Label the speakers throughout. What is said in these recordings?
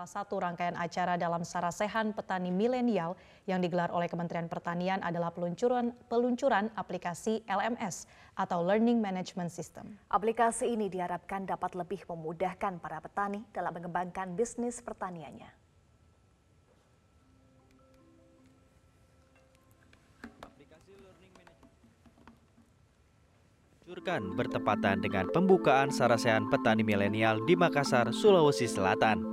Speaker 1: salah satu rangkaian acara dalam Sarasehan Petani Milenial yang digelar oleh Kementerian Pertanian adalah peluncuran, peluncuran aplikasi LMS atau Learning Management System.
Speaker 2: Aplikasi ini diharapkan dapat lebih memudahkan para petani dalam mengembangkan bisnis pertaniannya.
Speaker 3: diluncurkan bertepatan dengan pembukaan Sarasehan Petani Milenial di Makassar, Sulawesi Selatan.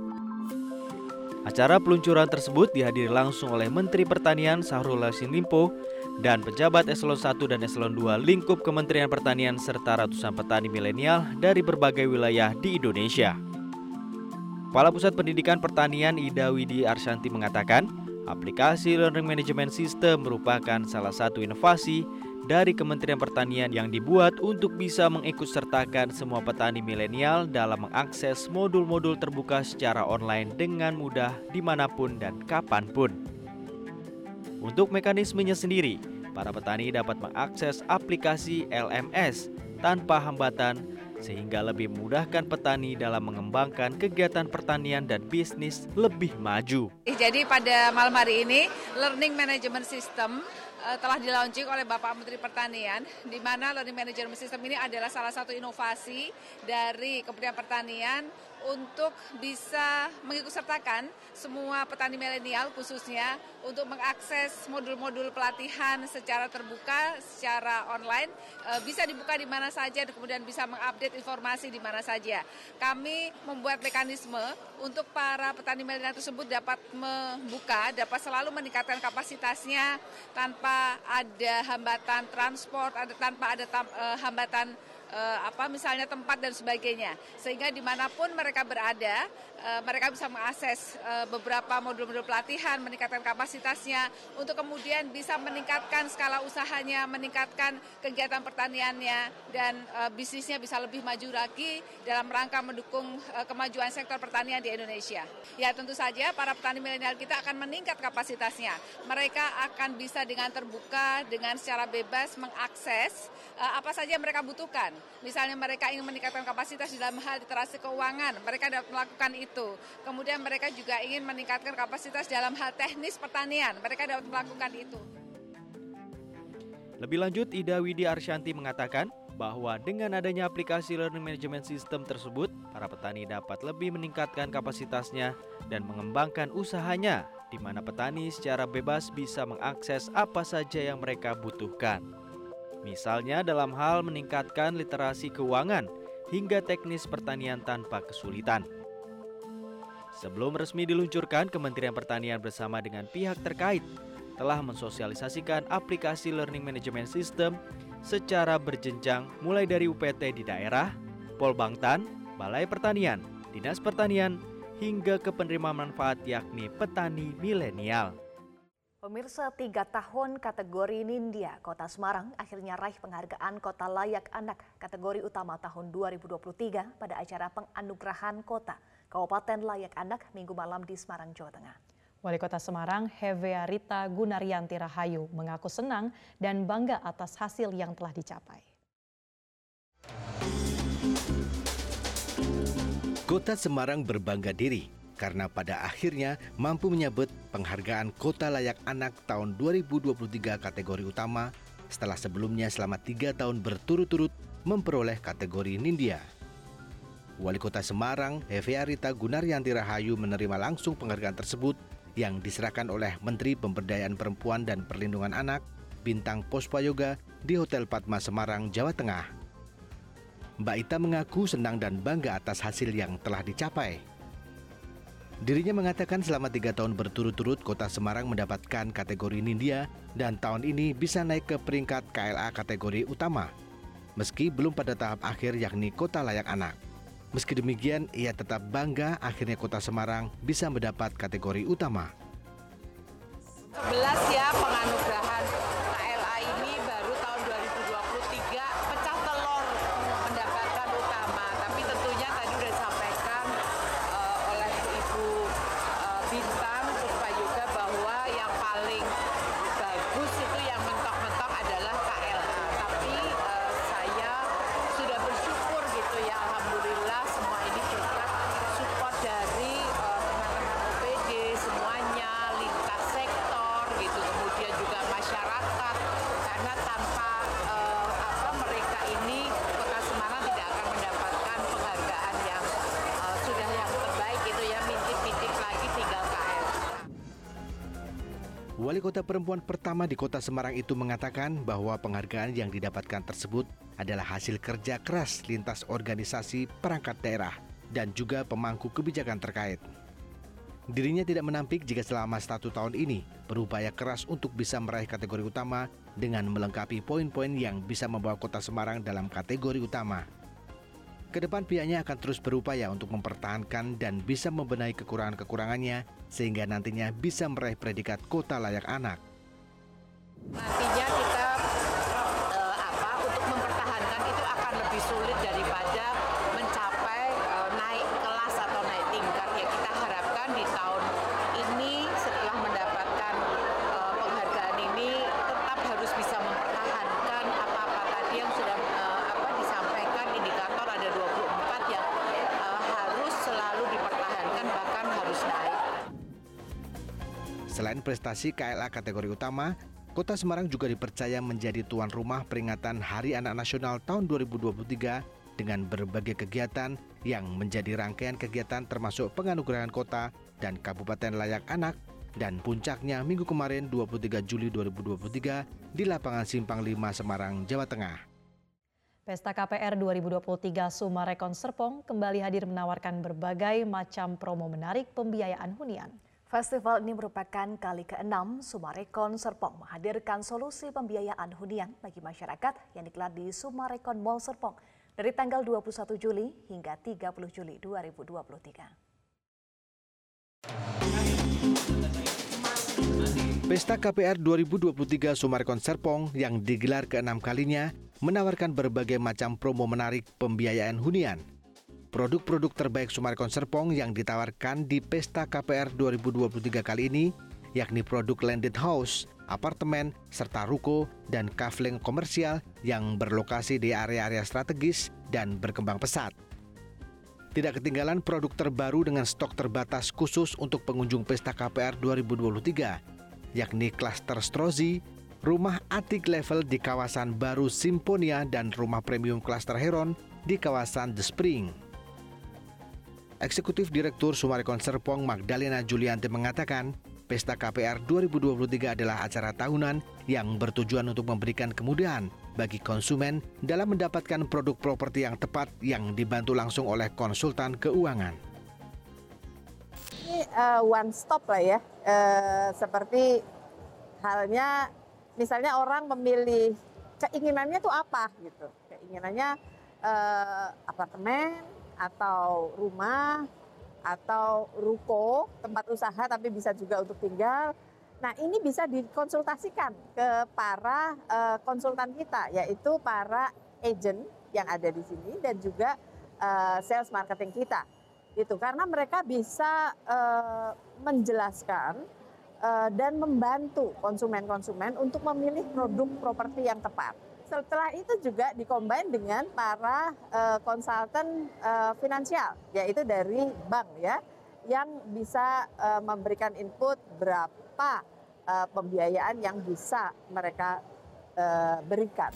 Speaker 3: Acara peluncuran tersebut dihadiri langsung oleh Menteri Pertanian Sahrul Yassin Limpo dan pejabat eselon 1 dan eselon 2 lingkup Kementerian Pertanian serta ratusan petani milenial dari berbagai wilayah di Indonesia. Kepala Pusat Pendidikan Pertanian Ida Widi Arsyanti mengatakan, aplikasi Learning Management System merupakan salah satu inovasi dari Kementerian Pertanian yang dibuat untuk bisa mengikutsertakan semua petani milenial dalam mengakses modul-modul terbuka secara online dengan mudah di mana pun dan kapan pun. Untuk mekanismenya sendiri, para petani dapat mengakses aplikasi LMS tanpa hambatan sehingga lebih memudahkan petani dalam mengembangkan kegiatan pertanian dan bisnis lebih maju.
Speaker 4: Jadi pada malam hari ini Learning Management System telah dilaunching oleh Bapak Menteri Pertanian, di mana Learning Management System ini adalah salah satu inovasi dari Kementerian Pertanian untuk bisa mengikutsertakan semua petani milenial khususnya untuk mengakses modul-modul pelatihan secara terbuka, secara online, e, bisa dibuka di mana saja dan kemudian bisa mengupdate informasi di mana saja. Kami membuat mekanisme untuk para petani milenial tersebut dapat membuka, dapat selalu meningkatkan kapasitasnya tanpa ada hambatan transport, ada tanpa ada tam, uh, hambatan uh, apa misalnya tempat dan sebagainya. Sehingga di mana pun mereka berada uh, mereka bisa mengakses uh, beberapa modul-modul pelatihan meningkatkan kapasitasnya untuk kemudian bisa meningkatkan skala usahanya meningkatkan kegiatan pertaniannya dan bisnisnya bisa lebih maju lagi dalam rangka mendukung kemajuan sektor pertanian di Indonesia. Ya tentu saja para petani milenial kita akan meningkat kapasitasnya. Mereka akan bisa dengan terbuka dengan secara bebas mengakses apa saja yang mereka butuhkan Misalnya mereka ingin meningkatkan kapasitas di dalam hal literasi keuangan, mereka dapat melakukan itu. Kemudian mereka juga ingin meningkatkan kapasitas dalam hal teknis pertanian, mereka dapat melakukan itu.
Speaker 3: Lebih lanjut, Ida Widi Arsyanti mengatakan bahwa dengan adanya aplikasi Learning Management System tersebut, para petani dapat lebih meningkatkan kapasitasnya dan mengembangkan usahanya, di mana petani secara bebas bisa mengakses apa saja yang mereka butuhkan. Misalnya dalam hal meningkatkan literasi keuangan hingga teknis pertanian tanpa kesulitan. Sebelum resmi diluncurkan, Kementerian Pertanian bersama dengan pihak terkait telah mensosialisasikan aplikasi Learning Management System secara berjenjang mulai dari UPT di daerah, Polbangtan, Balai Pertanian, Dinas Pertanian, hingga ke penerima manfaat yakni petani milenial.
Speaker 2: Pemirsa tiga tahun kategori Nindya Kota Semarang akhirnya raih penghargaan Kota Layak Anak kategori utama tahun 2023 pada acara penganugerahan kota Kabupaten Layak Anak minggu malam di Semarang, Jawa Tengah.
Speaker 1: Wali Kota Semarang, Hevea Rita Gunaryanti Rahayu, mengaku senang dan bangga atas hasil yang telah dicapai.
Speaker 5: Kota Semarang berbangga diri karena pada akhirnya mampu menyabet penghargaan Kota Layak Anak tahun 2023 kategori utama setelah sebelumnya selama tiga tahun berturut-turut memperoleh kategori Nindya. Wali Kota Semarang, Hefe Arita Gunaryanti Rahayu menerima langsung penghargaan tersebut yang diserahkan oleh Menteri Pemberdayaan Perempuan dan Perlindungan Anak, Bintang Pospayoga di Hotel Padma Semarang, Jawa Tengah. Mbak Ita mengaku senang dan bangga atas hasil yang telah dicapai. Dirinya mengatakan selama tiga tahun berturut-turut kota Semarang mendapatkan kategori Nindya dan tahun ini bisa naik ke peringkat KLA kategori utama. Meski belum pada tahap akhir yakni kota layak anak. Meski demikian, ia tetap bangga akhirnya kota Semarang bisa mendapat kategori utama.
Speaker 4: 11 ya penganugerahan begitu kemudian juga masyarakat karena tanpa uh, apa mereka ini Kota Semarang tidak akan mendapatkan penghargaan yang uh, sudah yang terbaik itu ya mintip-mintip lagi tinggal KM. Wali
Speaker 5: kota perempuan pertama di kota Semarang itu mengatakan bahwa penghargaan yang didapatkan tersebut adalah hasil kerja keras lintas organisasi perangkat daerah dan juga pemangku kebijakan terkait. Dirinya tidak menampik jika selama satu tahun ini berupaya keras untuk bisa meraih kategori utama dengan melengkapi poin-poin yang bisa membawa kota Semarang dalam kategori utama. Ke depan pihaknya akan terus berupaya untuk mempertahankan dan bisa membenahi kekurangan-kekurangannya sehingga nantinya bisa meraih predikat kota layak anak.
Speaker 6: Nantinya
Speaker 5: prestasi KLA kategori utama, Kota Semarang juga dipercaya menjadi tuan rumah peringatan Hari Anak Nasional tahun 2023 dengan berbagai kegiatan yang menjadi rangkaian kegiatan termasuk penganugerahan kota dan kabupaten layak anak dan puncaknya minggu kemarin 23 Juli 2023 di lapangan Simpang 5 Semarang, Jawa Tengah.
Speaker 1: Pesta KPR 2023 Sumarekon Serpong kembali hadir menawarkan berbagai macam promo menarik pembiayaan hunian.
Speaker 2: Festival ini merupakan kali ke-6 Sumarekon Serpong menghadirkan solusi pembiayaan hunian bagi masyarakat yang digelar di Sumarekon Mall Serpong dari tanggal 21 Juli hingga 30 Juli 2023.
Speaker 5: Pesta KPR 2023 Sumarekon Serpong yang digelar ke-6 kalinya menawarkan berbagai macam promo menarik pembiayaan hunian. Produk-produk terbaik Sumarekon Serpong yang ditawarkan di Pesta KPR 2023 kali ini yakni produk landed house, apartemen, serta ruko dan kafling komersial yang berlokasi di area-area strategis dan berkembang pesat. Tidak ketinggalan produk terbaru dengan stok terbatas khusus untuk pengunjung Pesta KPR 2023, yakni klaster Strozi, rumah atik level di kawasan baru Simponia dan rumah premium klaster Heron di kawasan The Spring. Eksekutif Direktur Sumarekon Serpong Magdalena Julianti mengatakan, Pesta KPR 2023 adalah acara tahunan yang bertujuan untuk memberikan kemudahan bagi konsumen dalam mendapatkan produk properti yang tepat yang dibantu langsung oleh konsultan keuangan.
Speaker 7: Ini uh, one stop lah ya, uh, seperti halnya misalnya orang memilih keinginannya tuh apa gitu, keinginannya uh, apartemen, atau rumah atau ruko tempat usaha tapi bisa juga untuk tinggal. Nah ini bisa dikonsultasikan ke para uh, konsultan kita yaitu para agent yang ada di sini dan juga uh, sales marketing kita itu karena mereka bisa uh, menjelaskan uh, dan membantu konsumen-konsumen untuk memilih produk properti yang tepat setelah itu juga dikombin dengan para konsultan uh, uh, finansial, yaitu dari bank ya, yang bisa uh, memberikan input berapa uh, pembiayaan yang bisa mereka uh, berikan.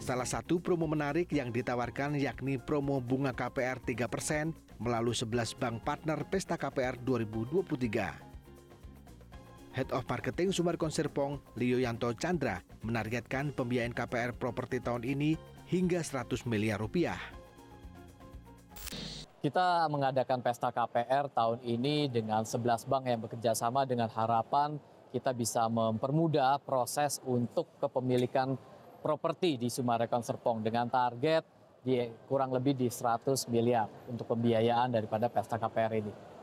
Speaker 5: Salah satu promo menarik yang ditawarkan yakni promo bunga KPR 3% melalui 11 bank partner Pesta KPR 2023. Head of Marketing Sumarekon Serpong, Leo Yanto Chandra, menargetkan pembiayaan KPR properti tahun ini hingga 100 miliar rupiah.
Speaker 8: Kita mengadakan pesta KPR tahun ini dengan 11 bank yang bekerja sama dengan harapan kita bisa mempermudah proses untuk kepemilikan properti di Sumarekon Serpong dengan target di kurang lebih di 100 miliar untuk pembiayaan daripada pesta KPR ini.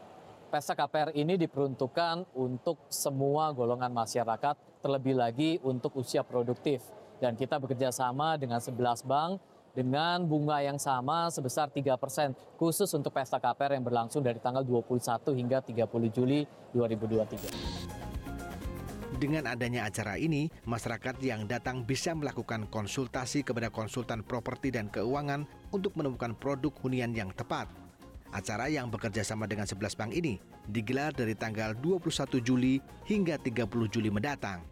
Speaker 8: Pesta KPR ini diperuntukkan untuk semua golongan masyarakat, terlebih lagi untuk usia produktif. Dan kita bekerja sama dengan 11 bank dengan bunga yang sama sebesar 3 persen khusus untuk pesta KPR yang berlangsung dari tanggal 21 hingga 30 Juli 2023.
Speaker 5: Dengan adanya acara ini, masyarakat yang datang bisa melakukan konsultasi kepada konsultan properti dan keuangan untuk menemukan produk hunian yang tepat. Acara yang bekerja sama dengan 11 bank ini digelar dari tanggal 21 Juli hingga 30 Juli mendatang.